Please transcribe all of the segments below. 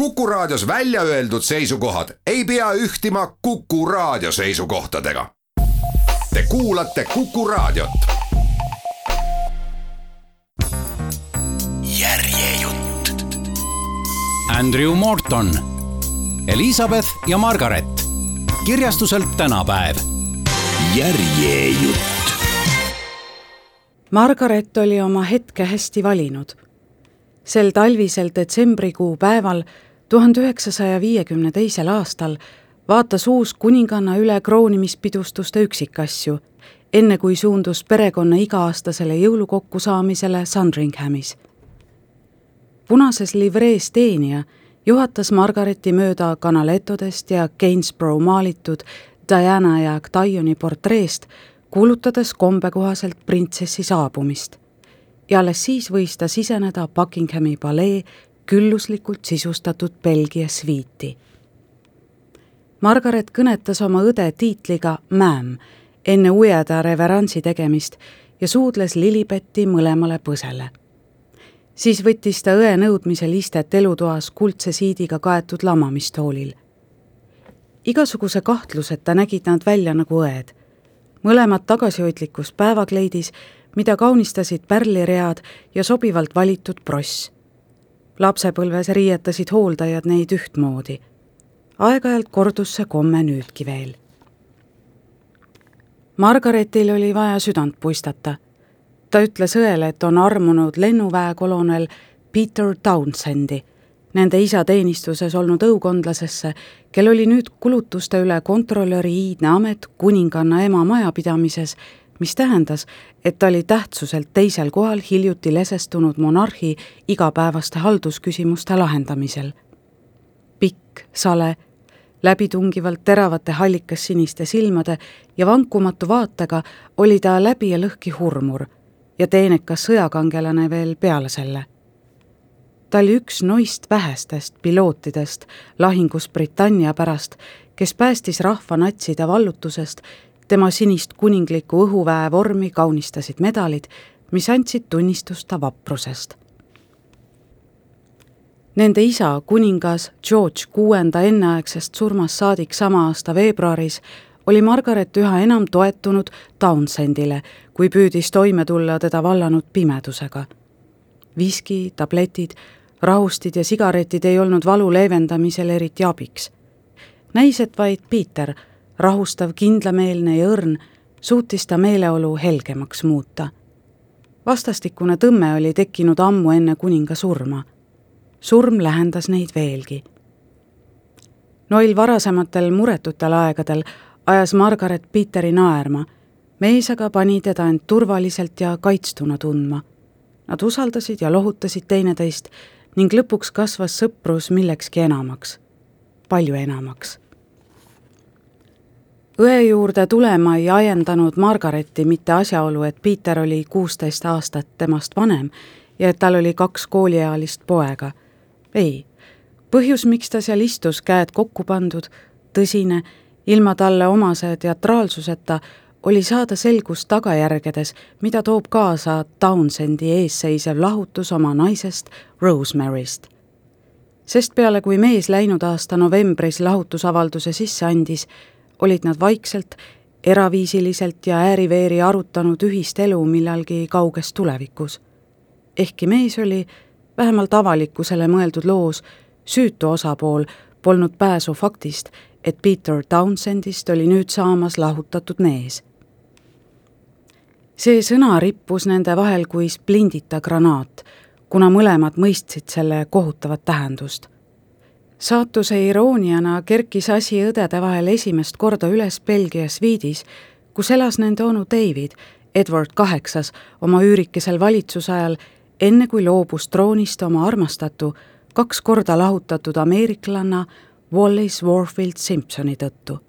Kuku Raadios välja öeldud seisukohad ei pea ühtima Kuku Raadio seisukohtadega. Te kuulate Kuku Raadiot. järjejutt. Andrew Morton, Elizabeth ja Margaret, kirjastuselt tänapäev. järjejutt. Margaret oli oma hetke hästi valinud. sel talvisel detsembrikuu päeval tuhande üheksasaja viiekümne teisel aastal vaatas uus kuninganna üle kroonimispidustuste üksikasju, enne kui suundus perekonna iga-aastasele jõulukokkusaamisele Sandringhamis. punases livrees teenija juhatas Margareti mööda kanaletodest ja Gainsborough maalitud Diana ja Octaviani portreest, kuulutades kombekohaselt printsessi saabumist. ja alles siis võis ta siseneda Buckinghami palee külluslikult sisustatud Belgia sviiti. Margaret kõnetas oma õde tiitliga ma'am enne ujeda reverantsi tegemist ja suudles Lilibetti mõlemale põsele. siis võttis ta õe nõudmisel istet elutoas kuldse siidiga kaetud lamamistoolil. igasuguse kahtluseta nägid nad välja nagu õed mõlemad tagasihoidlikus päevakleidis, mida kaunistasid pärliread ja sobivalt valitud pross. Lapsepõlves riietasid hooldajad neid ühtmoodi. aeg-ajalt kordus see komme nüüdki veel. Margaretil oli vaja südant puistata. ta ütles õele, et on armunud lennuväekolonel Peter Townsendi nende isa teenistuses olnud õukondlasesse, kel oli nüüd kulutuste üle kontrolöri iidne amet kuninganna ema majapidamises, mis tähendas, et ta oli tähtsuselt teisel kohal hiljuti lesestunud monarhi igapäevaste haldusküsimuste lahendamisel. pikk, sale, läbitungivalt teravate hallikassiniste silmade ja vankumatu vaatega oli ta läbi ja lõhki hurmur ja teenekas sõjakangelane veel peale selle ta oli üks noist vähestest pilootidest lahingus Britannia pärast, kes päästis rahva natside vallutusest, tema sinist kuninglikku õhuväe vormi kaunistasid medalid, mis andsid tunnistust ta vaprusest. Nende isa, kuningas George kuuenda enneaegsest surmast saadik sama aasta veebruaris, oli Margaret üha enam toetunud Townsendile, kui püüdis toime tulla teda vallanud pimedusega. viski, tabletid, rahustid ja sigaretid ei olnud valu leevendamisel eriti abiks. näis, et vaid Piiter, rahustav, kindlameelne ja õrn, suutis ta meeleolu helgemaks muuta. vastastikune tõmme oli tekkinud ammu enne kuninga surma. surm lähendas neid veelgi. Noil varasematel muretutel aegadel ajas Margaret Piiteri naerma, mees aga pani teda end turvaliselt ja kaitstuna tundma. Nad usaldasid ja lohutasid teineteist ning lõpuks kasvas sõprus millekski enamaks, palju enamaks. Õe juurde tulema ei ajendanud Margareti mitte asjaolu, et Piiter oli kuusteist aastat temast vanem ja et tal oli kaks kooliealist poega. ei, põhjus, miks ta seal istus, käed kokku pandud, tõsine, ilma talle omase teatraalsuseta, oli saada selgust tagajärgedes, mida toob kaasa Townsendi eesseisev lahutus oma naisest Rosemaryst. sest peale, kui mees läinud aasta novembris lahutusavalduse sisse andis, olid nad vaikselt, eraviisiliselt ja ääri-veeri arutanud ühist elu millalgi kauges tulevikus. ehkki mees oli, vähemalt avalikkusele mõeldud loos, süütu osapool, polnud pääsu faktist, et Peter Townsendist oli nüüd saamas lahutatud mees see sõna rippus nende vahel kui splindita granaat, kuna mõlemad mõistsid selle kohutavat tähendust. Saatuse irooniana kerkis asi õdede vahel esimest korda üles Belgia sviidis, kus elas nende onu David, Edward Kaheksas, oma üürikesel valitsuse ajal, enne kui loobus troonist oma armastatu, kaks korda lahutatud ameeriklanna Wallace Warfield Simpsoni tõttu.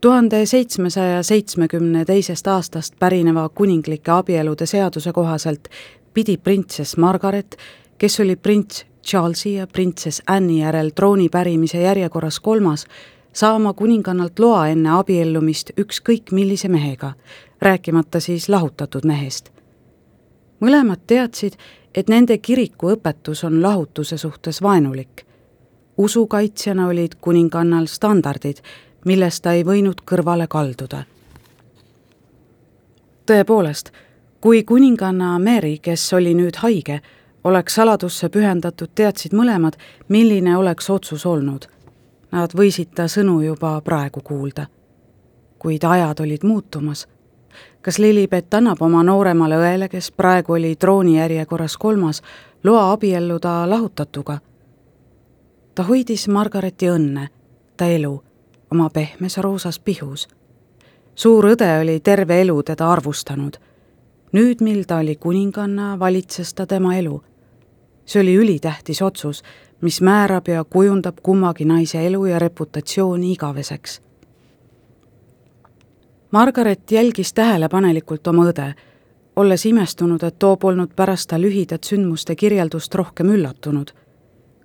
tuhande seitsmesaja seitsmekümne teisest aastast pärineva kuninglike abielude seaduse kohaselt pidi printsess Margaret, kes oli prints Charlesi ja printsess Anne'i järel trooni pärimise järjekorras kolmas, saama kuningannalt loa enne abiellumist ükskõik millise mehega, rääkimata siis lahutatud mehest. mõlemad teadsid, et nende kiriku õpetus on lahutuse suhtes vaenulik. usukaitsjana olid kuningannal standardid, millest ta ei võinud kõrvale kalduda. tõepoolest, kui kuninganna Mary, kes oli nüüd haige, oleks saladusse pühendatud, teadsid mõlemad, milline oleks otsus olnud. Nad võisid ta sõnu juba praegu kuulda. kuid ajad olid muutumas. kas Lilibet annab oma nooremale õele, kes praegu oli troonijärjekorras kolmas, loa abielluda lahutatuga? ta hoidis Margareti õnne, ta elu, oma pehmes roosas pihus. suur õde oli terve elu teda arvustanud nüüd, mil ta oli kuninganna, valitses ta tema elu see oli ülitähtis otsus, mis määrab ja kujundab kummagi naise elu ja reputatsiooni igaveseks. Margaret jälgis tähelepanelikult oma õde, olles imestunud, et too polnud pärast ta lühidat sündmuste kirjeldust rohkem üllatunud.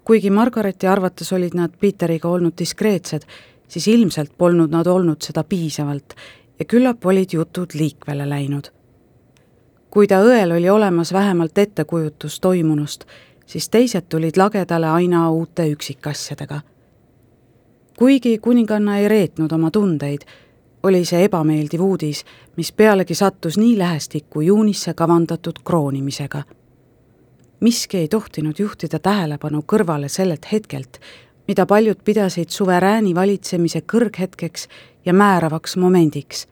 kuigi Margareti arvates olid nad Peteriga olnud diskreetsed, siis ilmselt polnud nad olnud seda piisavalt ja küllap olid jutud liikvele läinud. Kui ta õel oli olemas vähemalt ettekujutus toimunust, siis teised tulid lagedale aina uute üksikasjadega. kuigi kuninganna ei reetnud oma tundeid, oli see ebameeldiv uudis, mis pealegi sattus nii lähestikku juunisse kavandatud kroonimisega. miski ei tohtinud juhtida tähelepanu kõrvale sellelt hetkelt, mida paljud pidasid suverääni valitsemise kõrghetkeks ja määravaks momendiks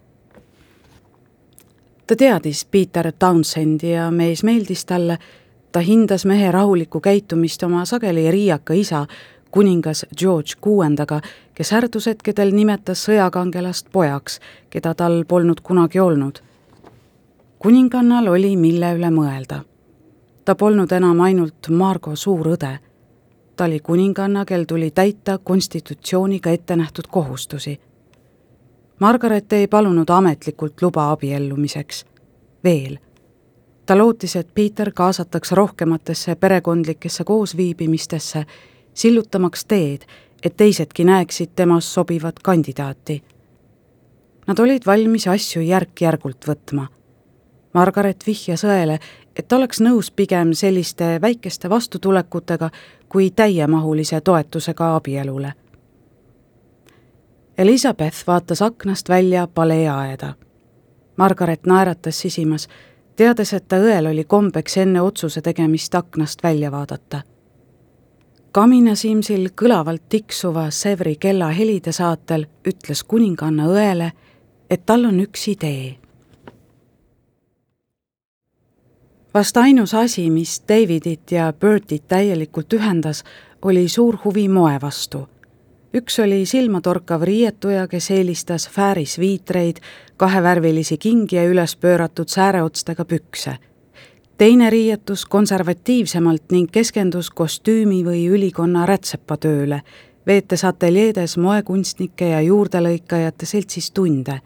ta teadis Peter Townsendi ja mees meeldis talle ta hindas mehe rahulikku käitumist oma sageli riiaka isa, kuningas George kuuendaga, kes härdushetkedel nimetas sõjakangelast pojaks, keda tal polnud kunagi olnud. kuningannal oli, mille üle mõelda. ta polnud enam ainult Margo suurõde. ta oli kuninganna, kel tuli täita konstitutsiooniga ette nähtud kohustusi. Margaret ei palunud ametlikult luba abiellumiseks. veel ta lootis, et Peter kaasatakse rohkematesse perekondlikesse koosviibimistesse, sillutamaks teed, et teisedki näeksid temas sobivat kandidaati. Nad olid valmis asju järk-järgult võtma. Margaret vihjas õele, et oleks nõus pigem selliste väikeste vastutulekutega kui täiemahulise toetusega abielule. Elizabeth vaatas aknast välja paleeaeda. Margaret naeratas sisimas teades, et ta õel oli kombeks enne otsuse tegemist aknast välja vaadata. kaminasimsil kõlavalt tiksuva Sevri kella helide saatel ütles kuninganna õele, et tal on üks idee. vast ainus asi, mis Davidit ja Bertit täielikult ühendas, oli suur huvi moe vastu üks oli silmatorkav riietuja, kes eelistas fääris viitreid, kahevärvilisi kingi ja üles pööratud sääreotstega pükse. teine riietus konservatiivsemalt ning keskendus kostüümi või ülikonna rätsepatööle, veetes ateljeedes moekunstnike ja juurdelõikajate seltsis tunde,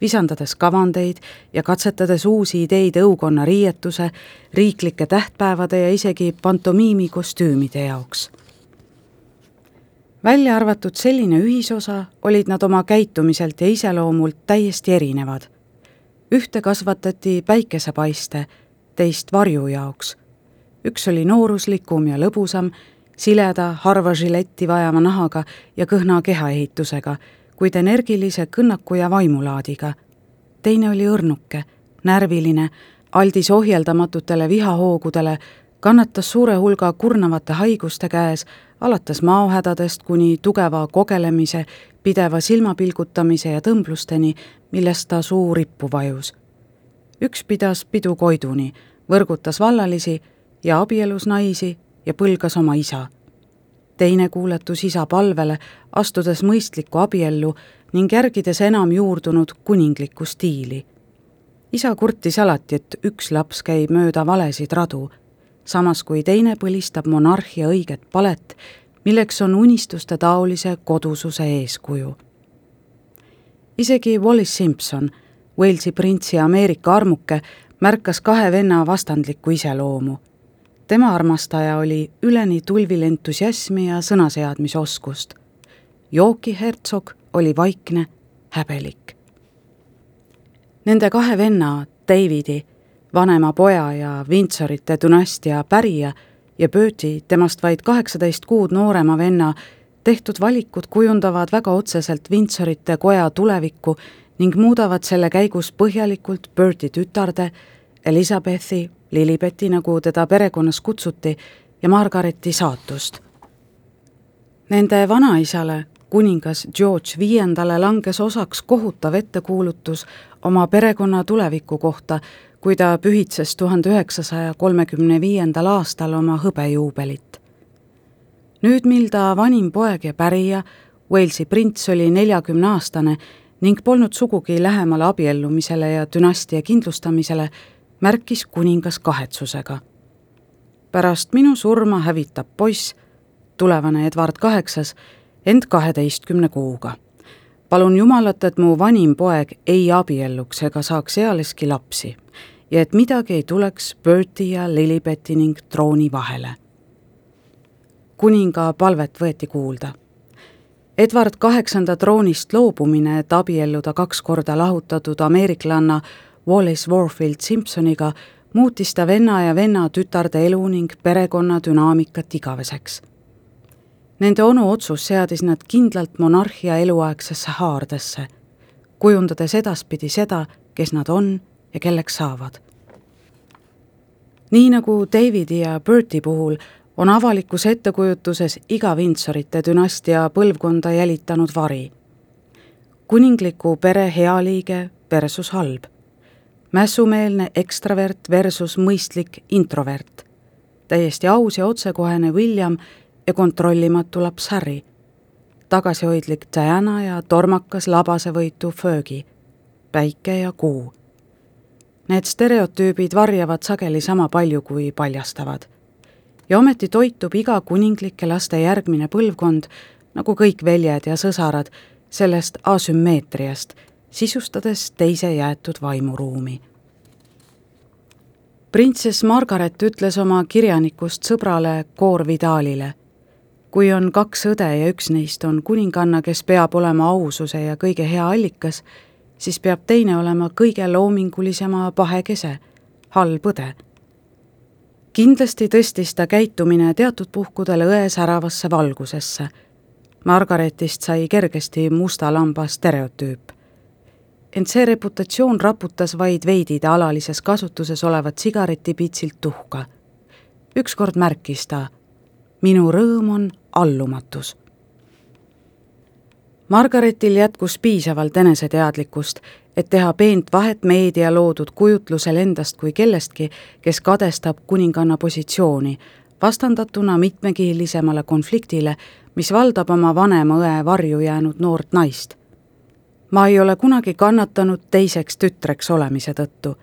visandades kavandeid ja katsetades uusi ideid õukonna riietuse, riiklike tähtpäevade ja isegi pantomiimikostüümide jaoks välja arvatud selline ühisosa, olid nad oma käitumiselt ja iseloomult täiesti erinevad. ühte kasvatati päikesepaiste, teist varju jaoks. üks oli nooruslikum ja lõbusam, sileda, harva žiletti vajava nahaga ja kõhna kehaehitusega, kuid energilise kõnnaku ja vaimulaadiga. teine oli õrnuke, närviline, aldis ohjeldamatutele vihahoogudele, kannatas suure hulga kurnavate haiguste käes, alates maohädadest kuni tugeva kogelemise, pideva silmapilgutamise ja tõmblusteni, millest ta suu rippu vajus. üks pidas pidu Koiduni, võrgutas vallalisi ja abielus naisi ja põlgas oma isa. teine kuuletus isa palvele, astudes mõistlikku abiellu ning järgides enam juurdunud kuninglikku stiili. isa kurtis alati, et üks laps käib mööda valesid radu samas kui teine põlistab monarhia õiget palet, milleks on unistuste taolise kodususe eeskuju. isegi Wallis Simpson, Walesi prints ja Ameerika armuke, märkas kahe venna vastandlikku iseloomu. tema armastaja oli üleni tulvil entusiasmi ja sõnaseadmisoskust. Yorki hertsog oli vaikne, häbelik. Nende kahe venna, Davidi vanema poja ja Windsorite dünastia pärija ja Bertie, temast vaid kaheksateist kuud noorema venna tehtud valikud kujundavad väga otseselt Windsorite koja tulevikku ning muudavad selle käigus põhjalikult Berti tütarde, Elizabethi, Lilibeti, nagu teda perekonnas kutsuti, ja Margareti saatust. Nende vanaisale, kuningas George Viiendale langes osaks kohutav ettekuulutus oma perekonna tuleviku kohta, kui ta pühitses tuhande üheksasaja kolmekümne viiendal aastal oma hõbejuubelit. nüüd, mil ta vanim poeg ja pärija, Walesi prints oli neljakümneaastane ning polnud sugugi lähemale abiellumisele ja dünastia kindlustamisele, märkis kuningas kahetsusega. pärast minu surma hävitab poiss, tulevane Edward Kaheksas, end kaheteistkümne kuuga. Palun Jumalat, et mu vanim poeg ei abielluks ega saaks ealeski lapsi ja et midagi ei tuleks Berti ja Lilibeti ning trooni vahele. kuninga palvet võeti kuulda Edward Kaheksanda troonist loobumine, et abielluda kaks korda lahutatud ameeriklanna Wallace Warfield Simpsoniga, muutis ta venna ja venna tütarde elu ning perekonna dünaamikat igaveseks. Nende onu otsus seadis nad kindlalt monarhia eluaegsesse haardesse, kujundades edaspidi seda, kes nad on ja kelleks saavad. nii nagu Davidi ja Berti puhul on avalikus ettekujutuses iga Windsorite dünastia põlvkonda jälitanud vari. kuningliku pere hea liige versus halb. mässumeelne ekstravert versus mõistlik introvert. täiesti aus ja otsekohene William ja kontrollimatu laps Harry. tagasihoidlik Diana ja tormakas labasevõitu Fergie. päike ja kuu. Need stereotüübid varjavad sageli sama palju, kui paljastavad ja ometi toitub iga kuninglike laste järgmine põlvkond, nagu kõik väljed ja sõsarad, sellest asümmeetriast, sisustades teise jäetud vaimuruumi. printsess Margaret ütles oma kirjanikust sõbrale Cor Vidalile. Kui on kaks õde ja üks neist on kuninganna, kes peab olema aususe ja kõige hea allikas, siis peab teine olema kõige loomingulisema pahe kese, halb õde kindlasti tõstis ta käitumine teatud puhkudel õe säravasse valgusesse. Margaretist sai kergesti musta lamba stereotüüp. ent see reputatsioon raputas vaid veidi ta alalises kasutuses olevat sigaretipitsilt tuhka. ükskord märkis ta, minu rõõm on allumatus Margaretil jätkus piisavalt eneseteadlikkust, et teha peent vahet meedia loodud kujutlusel endast kui kellestki, kes kadestab kuninganna positsiooni, vastandatuna mitmekihilisemale konfliktile, mis valdab oma vanema õe varju jäänud noort naist. ma ei ole kunagi kannatanud teiseks tütreks olemise tõttu,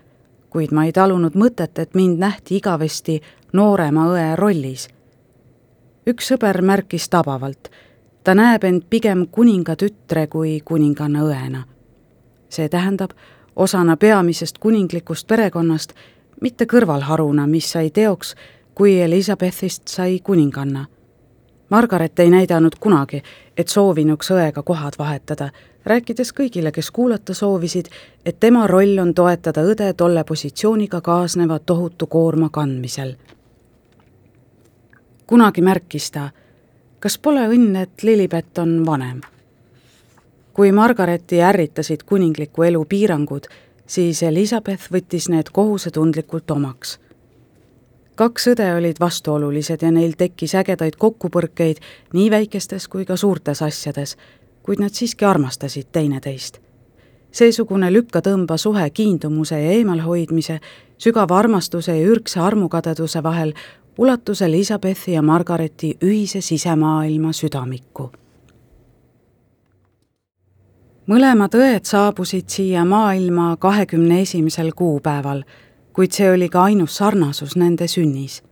kuid ma ei talunud mõtet, et mind nähti igavesti noorema õe rollis. Üks sõber märkis tabavalt ta näeb end pigem kuninga tütre kui kuninganna õena. see tähendab osana peamisest kuninglikust perekonnast, mitte kõrvalharuna, mis sai teoks, kui Elizabethist sai kuninganna. Margaret ei näidanud kunagi, et soovinuks õega kohad vahetada, rääkides kõigile, kes kuulata soovisid, et tema roll on toetada õde tolle positsiooniga kaasneva tohutu koorma kandmisel. Kunagi märkis ta kas pole õnn, et Lilibet on vanem? kui Margareti ärritasid kuningliku elu piirangud, siis Elizabeth võttis need kohusetundlikult omaks. kaks õde olid vastuolulised ja neil tekkis ägedaid kokkupõrkeid nii väikestes kui ka suurtes asjades, kuid nad siiski armastasid teineteist. seesugune lükkatõmba suhe kiindumuse ja eemalhoidmise, sügava armastuse ja ürgse armukadeduse vahel ulatus Elizabethi ja Margareti ühise sisemaailma südamikku. mõlemad õed saabusid siia maailma kahekümne esimesel kuupäeval, kuid see oli ka ainus sarnasus nende sünnis.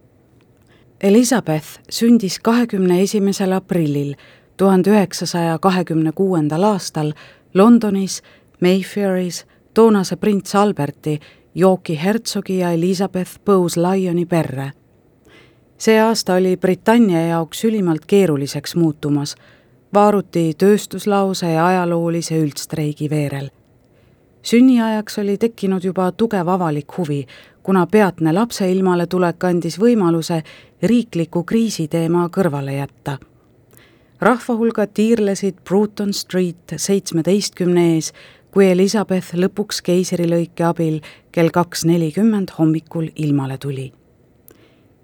Elizabeth sündis kahekümne esimesel aprillil tuhande üheksasaja kahekümne kuuendal aastal Londonis Mayfairis toonase prints Alberti, Yorki hertsogi ja Elizabeth Bowes-Lyoni perre see aasta oli Britannia jaoks ülimalt keeruliseks muutumas, vaaruti tööstuslause ja ajaloolise üldstreigi veerel. sünniajaks oli tekkinud juba tugev avalik huvi, kuna peatne lapse ilmaletulek andis võimaluse riikliku kriisiteema kõrvale jätta. rahvahulgad tiirlesid Bruton Street seitsmeteistkümne ees, kui Elizabeth lõpuks keisrilõike abil kell kaks nelikümmend hommikul ilmale tuli.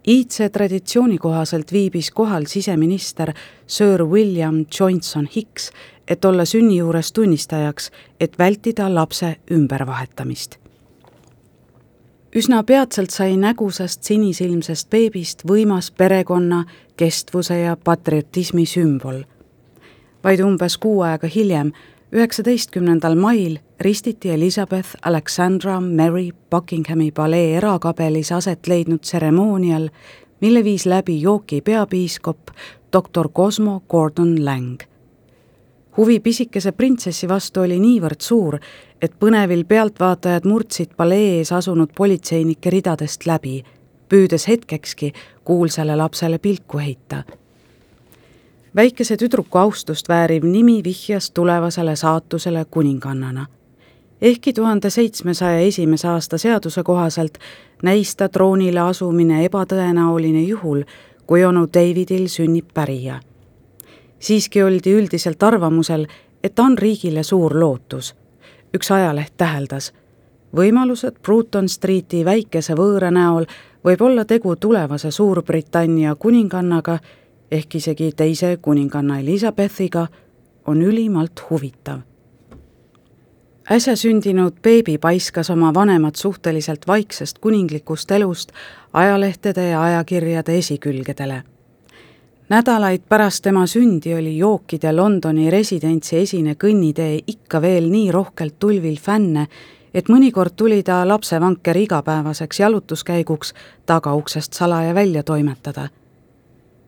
Iidse traditsiooni kohaselt viibis kohal siseminister Sir William Johnson Hicks, et olla sünni juures tunnistajaks, et vältida lapse ümbervahetamist üsna peatselt sai nägusast sinisilmsest beebist võimas perekonna, kestvuse ja patriotismi sümbol. vaid umbes kuu aega hiljem, üheksateistkümnendal mail ristiti Elizabeth Alexandra Mary Buckinghami palee erakabelis aset leidnud tseremoonial, mille viis läbi Yorki peapiiskop doktor Cosmo Gordon Lang huvi pisikese printsessi vastu oli niivõrd suur, et põnevil pealtvaatajad murdsid palee ees asunud politseinike ridadest läbi, püüdes hetkekski kuulsale lapsele pilku heita. Väikese tüdruku austust vääriv nimi vihjas tulevasele saatusele kuningannana. ehkki tuhande seitsmesaja esimese aasta seaduse kohaselt näis ta troonile asumine ebatõenäoline juhul, kui onu Davidil sünnib pärija siiski oldi üldiselt arvamusel, et on riigile suur lootus. üks ajaleht täheldas, võimalused Bruton Streeti väikese võõra näol võib olla tegu tulevase Suurbritannia kuningannaga ehk isegi teise kuninganna Elizabethiga, on ülimalt huvitav. äsja sündinud beebi paiskas oma vanemad suhteliselt vaiksest kuninglikust elust ajalehtede ja ajakirjade esikülgedele nädalaid pärast tema sündi oli jookide Londoni residentsi esine kõnnitee ikka veel nii rohkelt tulvil fänne, et mõnikord tuli ta lapsevanker igapäevaseks jalutuskäiguks tagauksest salaja välja toimetada.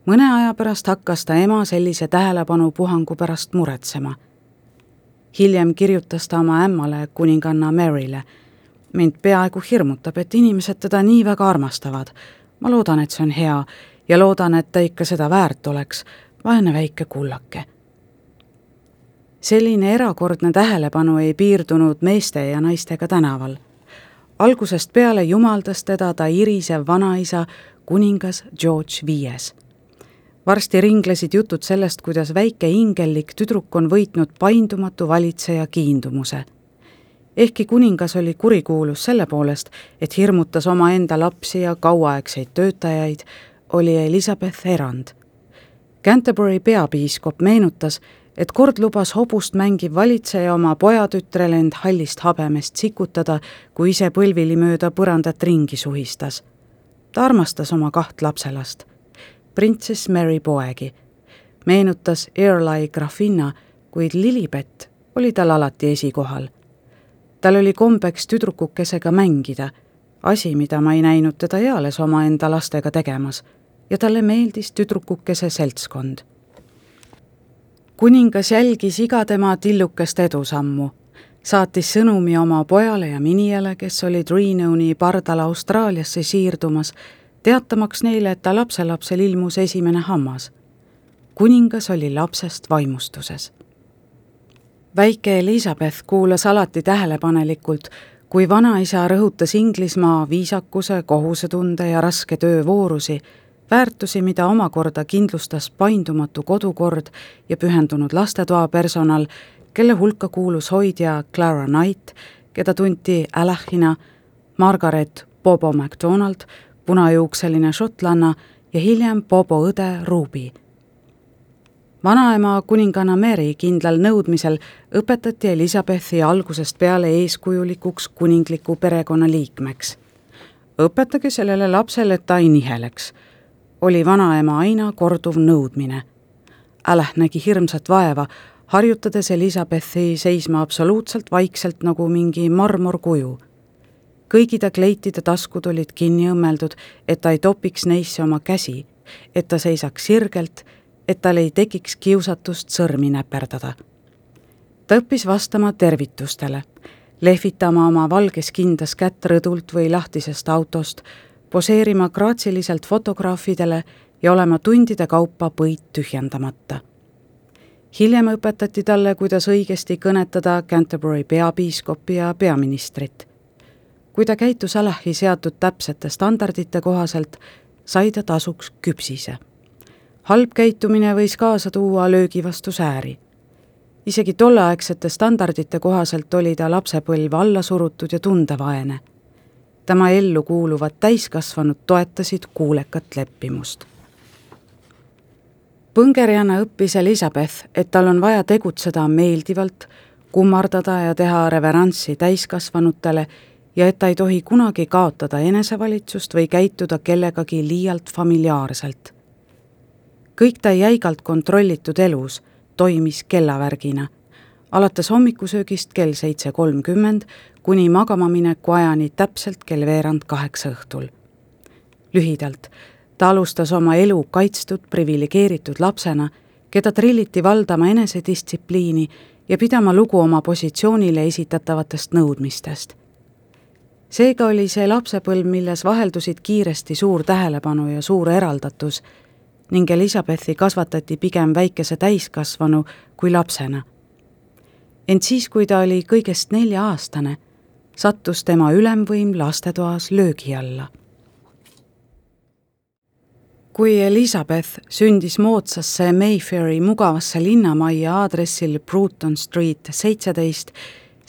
Mõne aja pärast hakkas ta ema sellise tähelepanupuhangu pärast muretsema. hiljem kirjutas ta oma ämmale, kuninganna Maryle. mind peaaegu hirmutab, et inimesed teda nii väga armastavad. ma loodan, et see on hea ja loodan, et ta ikka seda väärt oleks, vaene väike kullake. selline erakordne tähelepanu ei piirdunud meeste ja naistega tänaval. algusest peale jumaldas teda ta irisev vanaisa, kuningas George Viies varsti ringlesid jutud sellest, kuidas väike ingellik tüdruk on võitnud paindumatu valitseja kiindumuse. ehkki kuningas oli kurikuulus selle poolest, et hirmutas omaenda lapsi ja kauaaegseid töötajaid, oli Elizabeth erand. Canterbury peapiiskop meenutas, et kord lubas hobust mängiv valitseja oma pojatütrel end hallist habemest sikutada, kui ise põlvili mööda põrandat ringi suhistas. ta armastas oma kaht lapselast, printsess Mary poegi. meenutas Early grafinna, kuid Lilibet oli tal alati esikohal. tal oli kombeks tüdrukukesega mängida, asi, mida ma ei näinud teda eales omaenda lastega tegemas ja talle meeldis tüdrukukese seltskond. kuningas jälgis iga tema tillukest edusammu, saatis sõnumi oma pojale ja minijale, kes olid Renown'i pardale Austraaliasse siirdumas, teatamaks neile, et ta lapselapsel ilmus esimene hammas. kuningas oli lapsest vaimustuses. väike Elizabeth kuulas alati tähelepanelikult, kui vanaisa rõhutas Inglismaa viisakuse, kohusetunde ja raske töö voorusi väärtusi, mida omakorda kindlustas paindumatu kodukord ja pühendunud lastetoa personal, kelle hulka kuulus hoidja Clara Knight, keda tunti Alahina, Margaret Bobo MacDonald, punajuukseline šotlanna ja hiljem Bobo õde Ruby. vanaema kuninganna Mary kindlal nõudmisel õpetati Elizabethi algusest peale eeskujulikuks kuningliku perekonna liikmeks. õpetage sellele lapsele, et ta ei niheleks oli vanaema aina korduv nõudmine. Alah nägi hirmsat vaeva, harjutades Elizabethi seisma absoluutselt vaikselt nagu mingi marmorkuju. Kõigi ta kleitide taskud olid kinni õmmeldud, et ta ei topiks neisse oma käsi, et ta seisaks sirgelt, et tal ei tekiks kiusatust sõrmi näperdada. ta õppis vastama tervitustele, lehvitama oma valges kindas kätt rõdult või lahtisest autost, poseerima graatsiliselt fotograafidele ja olema tundide kaupa põid tühjendamata. hiljem õpetati talle, kuidas õigesti kõnetada Canterbury peapiiskopi ja peaministrit. Kui ta käitus Alahi seatud täpsete standardite kohaselt, sai ta tasuks küpsise. halb käitumine võis kaasa tuua löögi vastu sääri. isegi tolleaegsete standardite kohaselt oli ta lapsepõlv alla surutud ja tundevaene. tema ellu kuuluvad täiskasvanud toetasid kuulekat leppimust. põngerjana õppis Elizabeth, et tal on vaja tegutseda meeldivalt, kummardada ja teha reveranssi täiskasvanutele ja et ta ei tohi kunagi kaotada enesevalitsust või käituda kellegagi liialt familiaarselt. kõik ta jäigalt kontrollitud elus toimis kellavärgina, alates hommikusöögist kell seitse kolmkümmend kuni magamamineku ajani täpselt kell veerand kaheksa õhtul. lühidalt, ta alustas oma elu kaitstud priviligeeritud lapsena, keda trilliti valdama enesedistsipliini ja pidama lugu oma positsioonile esitatavatest nõudmistest seega oli see lapsepõlv, milles vaheldusid kiiresti suur tähelepanu ja suur eraldatus ning Elizabethi kasvatati pigem väikese täiskasvanu kui lapsena. ent siis, kui ta oli kõigest nelja-aastane, sattus tema ülemvõim lastetoas löögi alla. kui Elizabeth sündis moodsasse Mayfairi mugavasse linnamajja aadressil Bruton Street seitseteist,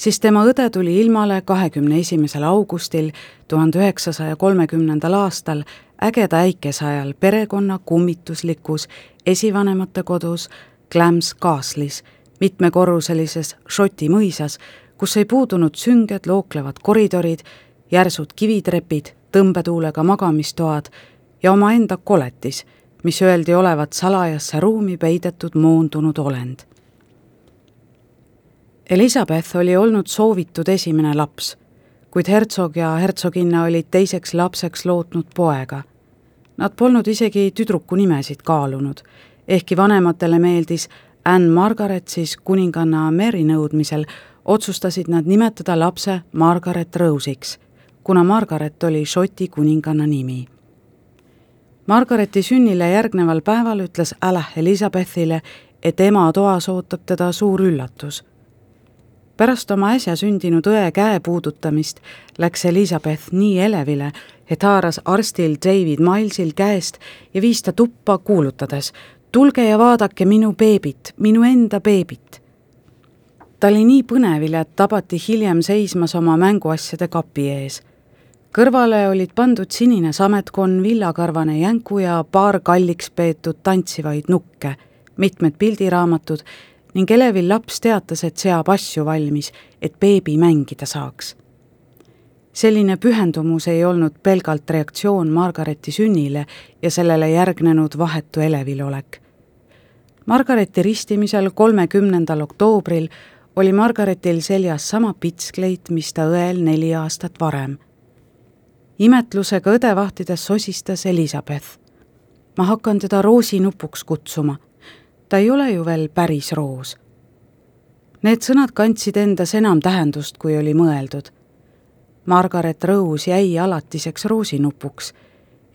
siis tema õde tuli ilmale kahekümne esimesel augustil tuhande üheksasaja kolmekümnendal aastal ägeda äikese ajal perekonna kummituslikus esivanemate kodus Clams Castle'is, mitmekorruselises Šoti mõisas, kus ei puudunud sünged looklevad koridorid, järsud kivitrepid, tõmbetuulega magamistoad ja omaenda koletis, mis öeldi olevat salajasse ruumi peidetud moondunud olend Elizabeth oli olnud soovitud esimene laps, kuid hertsog ja hertsoginna olid teiseks lapseks lootnud poega. Nad polnud isegi tüdruku nimesid kaalunud, ehkki vanematele meeldis Anne Margaret, siis kuninganna Mary nõudmisel otsustasid nad nimetada lapse Margaret Rose'iks, kuna Margaret oli Šoti kuninganna nimi. Margareti sünnile järgneval päeval ütles Alah Elizabethile, et ema toas ootab teda suur üllatus pärast oma äsja sündinud õe käe puudutamist läks Elizabeth nii elevile, et haaras arstil David Milesil käest ja viis ta tuppa, kuulutades tulge ja vaadake minu beebit, minu enda beebit. ta oli nii põnevil, et tabati hiljem seismas oma mänguasjade kapi ees. kõrvale olid pandud sinine sametkonn, villakarvane jänku ja paar kalliks peetud tantsivaid nukke, mitmed pildiraamatud ning elevil laps teatas, et seab asju valmis, et beebi mängida saaks. selline pühendumus ei olnud pelgalt reaktsioon Margareti sünnile ja sellele järgnenud vahetu elevil olek. Margareti ristimisel kolmekümnendal oktoobril oli Margaretil seljas sama pitskleit, mis ta õel neli aastat varem. imetlusega õde vahtides sosistas Elizabeth. ma hakkan teda roosinupuks kutsuma ta ei ole ju veel päris roos. Need sõnad kandsid endas enam tähendust, kui oli mõeldud. Margaret Rose jäi alatiseks roosinupuks,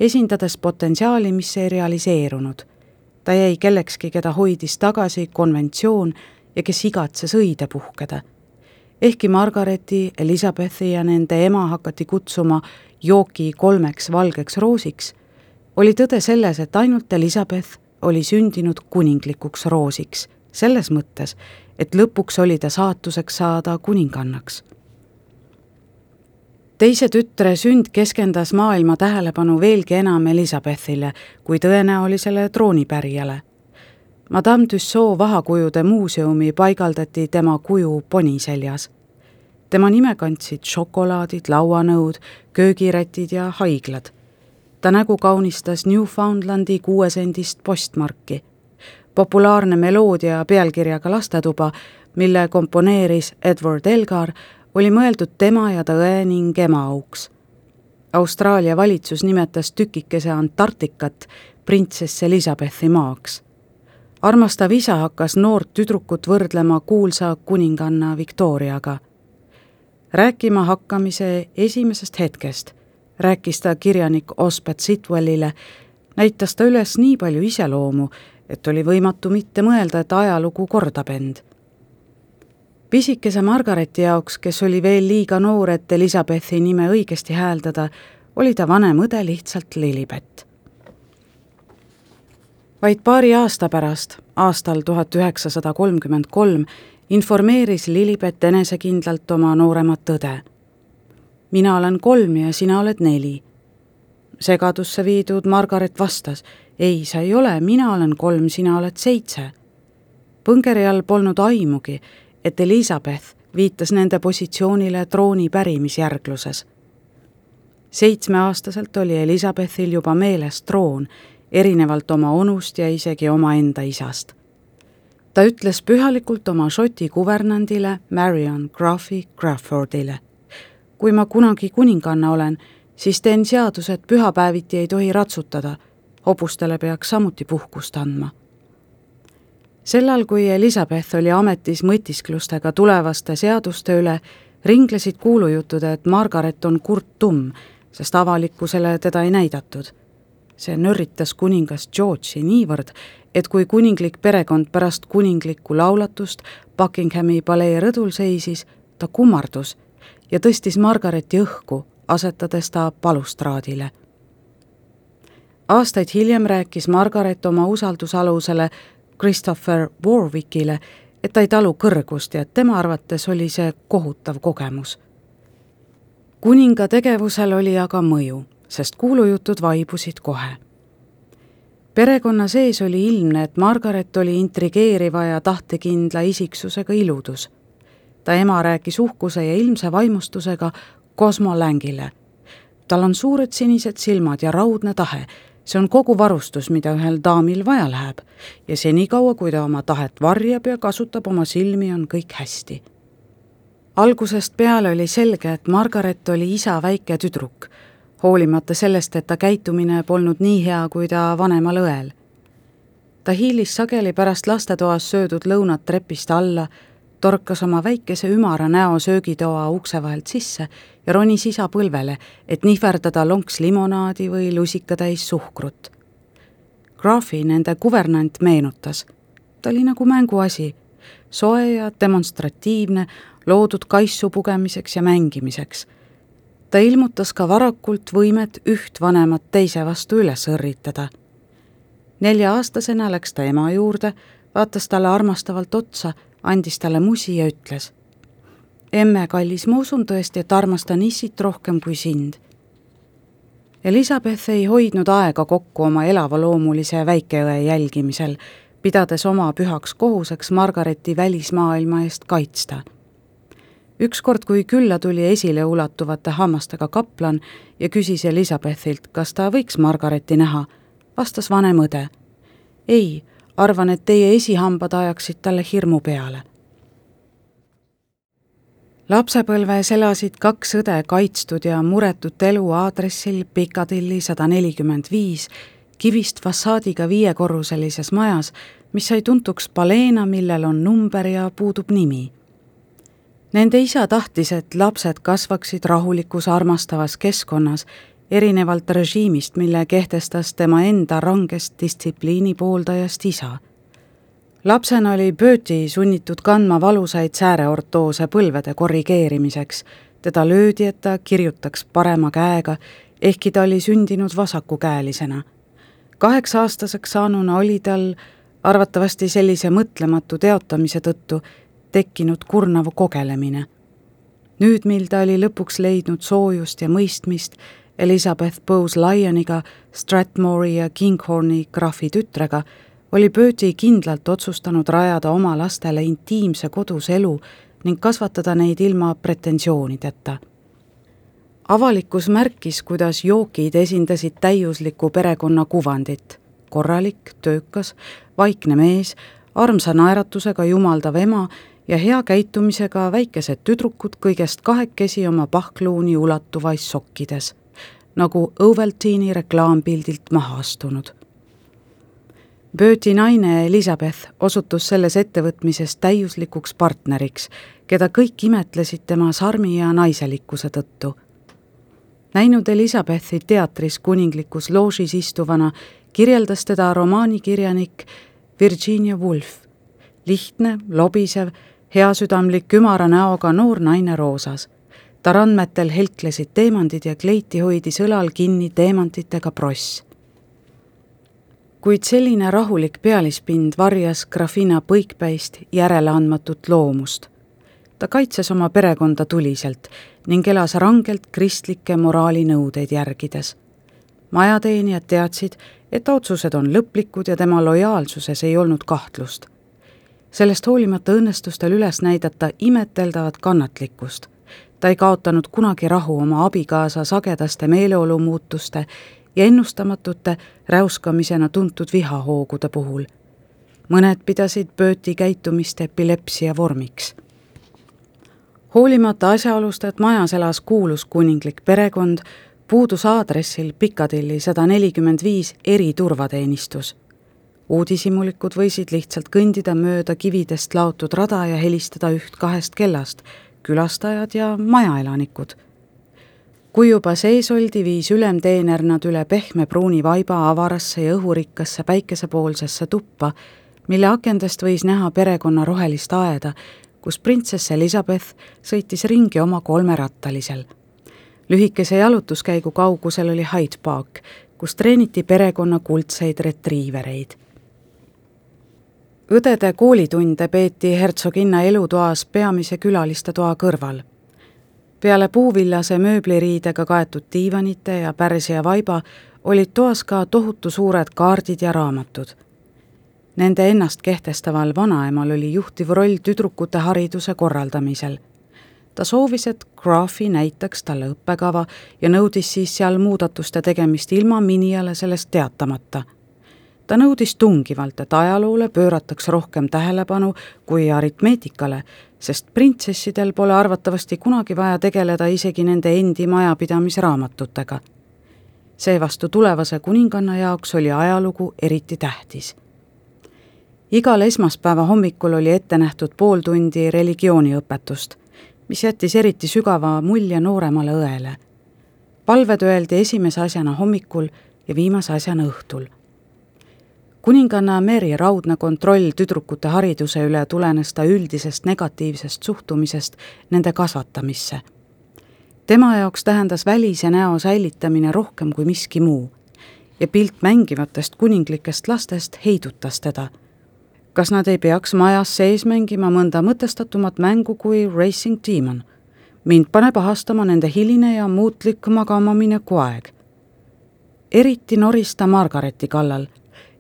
esindades potentsiaali, mis ei realiseerunud. ta jäi kellekski, keda hoidis tagasi konventsioon ja kes igatses õide puhkeda. ehkki Margareti, Elizabethi ja nende ema hakati kutsuma jooki kolmeks valgeks roosiks, oli tõde selles, et ainult Elizabeth oli sündinud kuninglikuks roosiks, selles mõttes, et lõpuks oli ta saatuseks saada kuningannaks. teise tütre sünd keskendas maailma tähelepanu veelgi enam Elizabethile kui tõenäolisele troonipärijale. Madame Tussaud vahakujude muuseumi paigaldati tema kuju poni seljas. tema nime kandsid šokolaadid, lauanõud, köögirätid ja haiglad ta nägu kaunistas Newfoundlandi kuuesendist postmarki. populaarne meloodia pealkirjaga Lastetuba, mille komponeeris Edward Elgar, oli mõeldud tema ja ta õe ning ema auks. Austraalia valitsus nimetas tükikese Antarktikat printsess Elizabethi maaks. armastav isa hakkas noort tüdrukut võrdlema kuulsa kuninganna Victoriaga. rääkima hakkamise esimesest hetkest rääkis ta kirjanik Osbert Sitwellile, näitas ta üles nii palju iseloomu, et oli võimatu mitte mõelda, et ajalugu kordab end. pisikese Margareti jaoks, kes oli veel liiga noor, et Elizabethi nime õigesti hääldada, oli ta vanem õde lihtsalt Lilibet. vaid paari aasta pärast, aastal tuhat üheksasada kolmkümmend kolm, informeeris Lilibet enesekindlalt oma nooremat õde. Mina olen kolm ja sina oled neli. segadusse viidud Margaret vastas, ei, sa ei ole, mina olen kolm, sina oled seitse. Põngeri all polnud aimugi, et Elizabeth viitas nende positsioonile trooni pärimisjärgluses. seitsmeaastaselt oli Elizabethil juba meeles troon, erinevalt oma onust ja isegi omaenda isast. ta ütles pühalikult oma Šoti kuvernandile Marion Graffi Crawfordile. Kui ma kunagi kuninganna olen, siis teen seaduse, et pühapäeviti ei tohi ratsutada, hobustele peaks samuti puhkust andma sellal, kui Elizabeth oli ametis mõtisklustega tulevaste seaduste üle, ringlesid kuulujutud, et Margaret on kurt tumm, sest avalikkusele teda ei näidatud. see nörritas kuningas George'i niivõrd, et kui kuninglik perekond pärast kuninglikku laulatust Buckinghami palee rõdul seisis, ta kummardus ja tõstis Margareti õhku, asetades ta balustraadile aastaid hiljem rääkis Margaret oma usaldusalusele Christopher Warwickile, et ta ei talu kõrgust ja et tema arvates oli see kohutav kogemus. kuninga tegevusel oli aga mõju, sest kuulujutud vaibusid kohe. perekonna sees oli ilmne, et Margaret oli intrigeeriva ja tahtekindla isiksusega iludus. Ta ema rääkis uhkuse ja ilmse vaimustusega Cosmo Langile. tal on suured sinised silmad ja raudne tahe see on kogu varustus, mida ühel daamil vaja läheb ja senikaua, kui ta oma tahet varjab ja kasutab oma silmi, on kõik hästi. algusest peale oli selge, et Margaret oli isa väike tüdruk, hoolimata sellest, et ta käitumine polnud nii hea kui ta vanemal õel. ta hiilis sageli pärast lastetoas söödud lõunat trepist alla torkas oma väikese ümara näo söögitoa ukse vahelt sisse ja ronis isa põlvele, et nihverdada lonks limonaadi või lusikatäis suhkrut. Graafi nende kuvernant meenutas. ta oli nagu mänguasi, soe ja demonstratiivne, loodud kaisu pugemiseks ja mängimiseks. ta ilmutas ka varakult võimet üht vanemat teise vastu üles õrritada. nelja-aastasena läks ta ema juurde, vaatas talle armastavalt otsa andis talle musi ja ütles. emme, kallis, ma usun tõesti, et armastan issit rohkem kui sind. Elizabeth ei hoidnud aega kokku oma elavaloomulise väikeõe jälgimisel, pidades oma pühaks kohuseks Margareti välismaailma eest kaitsta ükskord, kui külla tuli esileulatuvate hammastega kaplan ja küsis Elizabethilt, kas ta võiks Margareti näha, vastas vanem õde. ei arvan, et teie esihambad ajaksid talle hirmu peale. lapsepõlves elasid kaks õde kaitstud ja muretut elu aadressil Piccadilly sada nelikümmend viis, kivist fassaadiga viiekorruselises majas, mis sai tuntuks paleena, millel on number ja puudub nimi. Nende isa tahtis, et lapsed kasvaksid rahulikus armastavas keskkonnas erinevalt režiimist, mille kehtestas tema enda rangest distsipliini pooldajast isa. lapsena oli Bööti sunnitud kandma valusaid sääreortoose põlvede korrigeerimiseks, teda löödi, et ta kirjutaks parema käega, ehkki ta oli sündinud vasakukäelisena. kaheksa-aastaseks saanuna oli tal arvatavasti sellise mõtlematu teotamise tõttu tekkinud kurnav kogelemine. nüüd, mil ta oli lõpuks leidnud soojust ja mõistmist, Elizabeth Bowes Lyoniga, Stratmori ja Kinghorni graafi tütrega, oli Bertie kindlalt otsustanud rajada oma lastele intiimse kodus elu ning kasvatada neid ilma pretensioonideta. avalikkus märkis, kuidas jookid esindasid täiuslikku perekonna kuvandit, korralik, töökas, vaikne mees, armsa naeratusega jumaldav ema ja hea käitumisega väikesed tüdrukud kõigest kahekesi oma pahkluuni ulatuvais sokkides nagu Ovaltini reklaampildilt maha astunud. Berti naine Elizabeth osutus selles ettevõtmises täiuslikuks partneriks, keda kõik imetlesid tema sarmi ja naiselikkuse tõttu. näinud Elizabethi teatris kuninglikus loožis istuvana, kirjeldas teda romaanikirjanik Virginia Woolf. lihtne, lobisev, heasüdamlik ümara näoga noor naine roosas ta randmetel helklesid teemandid ja kleiti hoidis õlal kinni teemantidega pross. kuid selline rahulik pealispind varjas grafina põikpäist järeleandmatut loomust. ta kaitses oma perekonda tuliselt ning elas rangelt kristlikke moraalinõudeid järgides. majateenijad teadsid, et otsused on lõplikud ja tema lojaalsuses ei olnud kahtlust. sellest hoolimata õnnestus tal üles näidata imeteldavat kannatlikkust. Ta ei kaotanud kunagi rahu oma abikaasa sagedaste meeleolumuutuste ja ennustamatute räuskamisena tuntud vihahoogude puhul. mõned pidasid Bööti käitumist epilepsia vormiks. hoolimata asjaolust, et majas elas kuulus kuninglik perekond, puudus aadressil Piccadilly sada nelikümmend viis eriturvateenistus. uudishimulikud võisid lihtsalt kõndida mööda kividest laotud rada ja helistada üht kahest kellast, külastajad ja majaelanikud kui juba sees oldi, viis ülemteener nad üle pehme pruuni vaiba avarasse ja õhurikkasse päikesepoolsesse tuppa, mille akendest võis näha perekonna rohelist aeda, kus printsess Elizabeth sõitis ringi oma kolmerattalisel. lühikese jalutuskäigu kaugusel oli Hyde Park, kus treeniti perekonna kuldseid retriivereid. Õdede koolitunde peeti hertsoginna elutoas peamise külaliste toa kõrval peale puuvillase mööbliriidega kaetud diivanite ja pärsia vaiba olid toas ka tohutu suured kaardid ja raamatud. Nende ennast kehtestaval vanaemal oli juhtiv roll tüdrukute hariduse korraldamisel. ta soovis, et Graafi näitaks talle õppekava ja nõudis siis seal muudatuste tegemist ilma Miniale sellest teatamata ta nõudis tungivalt, et ajaloole pöörataks rohkem tähelepanu kui aritmeetikale, sest printsessidel pole arvatavasti kunagi vaja tegeleda isegi nende endi majapidamisraamatutega. seevastu tulevase kuninganna jaoks oli ajalugu eriti tähtis. igal esmaspäeva hommikul oli ette nähtud pool tundi religiooniõpetust, mis jättis eriti sügava mulje nooremale õele. palved öeldi esimese asjana hommikul ja viimase asjana õhtul kuninganna Mary raudne kontroll tüdrukute hariduse üle tulenes ta üldisest negatiivsest suhtumisest nende kasvatamisse. tema jaoks tähendas välise näo säilitamine rohkem kui miski muu ja pilt mängivatest kuninglikest lastest heidutas teda. kas nad ei peaks majas sees mängima mõnda mõtestatumat mängu kui Racing Demon? mind paneb ahastama nende hiline ja muutlik magamamineku aeg. eriti noris ta Margareti kallal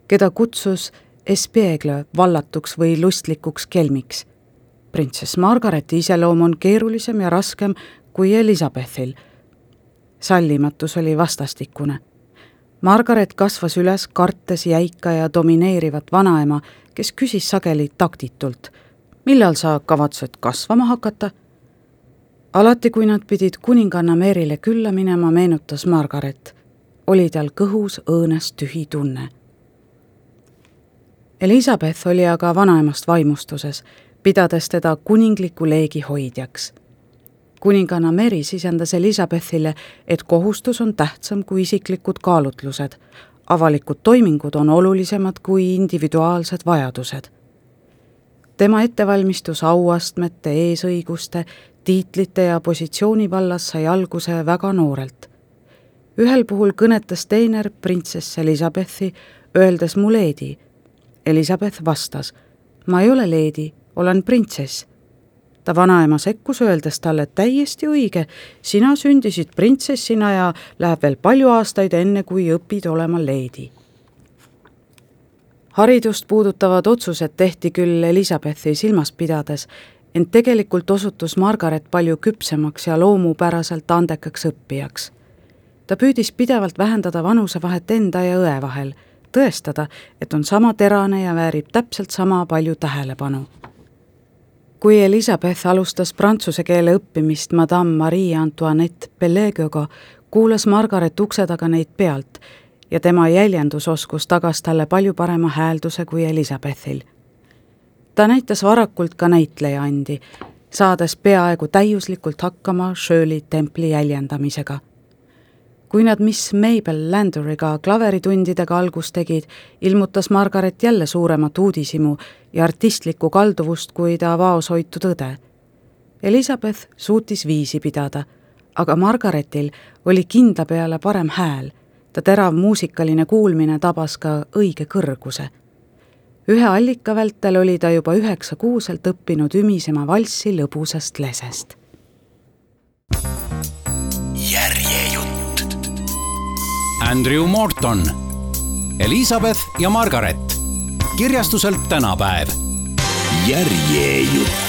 keda kutsus Espiegle vallatuks või lustlikuks kelmiks. printsess Margareti iseloom on keerulisem ja raskem kui Elizabethil. sallimatus oli vastastikune. Margaret kasvas üles, kartes jäika ja domineerivat vanaema, kes küsis sageli taktitult, millal sa kavatsed kasvama hakata? alati, kui nad pidid kuninganna Merile külla minema, meenutas Margaret. oli tal kõhus õõnes tühi tunne Elizabeth oli aga vanaemast vaimustuses, pidades teda kuningliku leegi hoidjaks. kuninganna Mary sisendas Elizabethile, et kohustus on tähtsam kui isiklikud kaalutlused. avalikud toimingud on olulisemad kui individuaalsed vajadused. tema ettevalmistus auastmete, eesõiguste, tiitlite ja positsiooni vallas sai alguse väga noorelt. ühel puhul kõnetas teener printsess Elizabethi, öeldes mu leedi Elizabeth vastas, ma ei ole leedi, olen printsess. ta vanaema sekkus, öeldes talle täiesti õige, sina sündisid printsessina ja läheb veel palju aastaid, enne kui õpid olema leedi. haridust puudutavad otsused tehti küll Elizabethi silmas pidades, ent tegelikult osutus Margaret palju küpsemaks ja loomupäraselt andekaks õppijaks. ta püüdis pidevalt vähendada vanusevahet enda ja õe vahel tõestada, et on sama terane ja väärib täpselt sama palju tähelepanu. kui Elizabeth alustas prantsuse keele õppimist Madame Marie Antoinette Pellegoga, kuulas Margaret ukse taga neid pealt ja tema jäljendusoskus tagas talle palju parema häälduse kui Elizabethil. ta näitas varakult ka näitlejaandi, saades peaaegu täiuslikult hakkama Shirley Templi jäljendamisega kui nad Miss Mabel Landoriga klaveritundidega algust tegid, ilmutas Margaret jälle suuremat uudishimu ja artistlikku kalduvust kui ta vaoshoitud õde. Elizabeth suutis viisi pidada, aga Margaretil oli kindla peale parem hääl. ta terav muusikaline kuulmine tabas ka õige kõrguse. ühe allika vältel oli ta juba üheksakuuselt õppinud ümisema valssi lõbusast lesest. Andrew Morton, Elizabeth ja Margaret, kirjastuselt tänapäev. järjejutt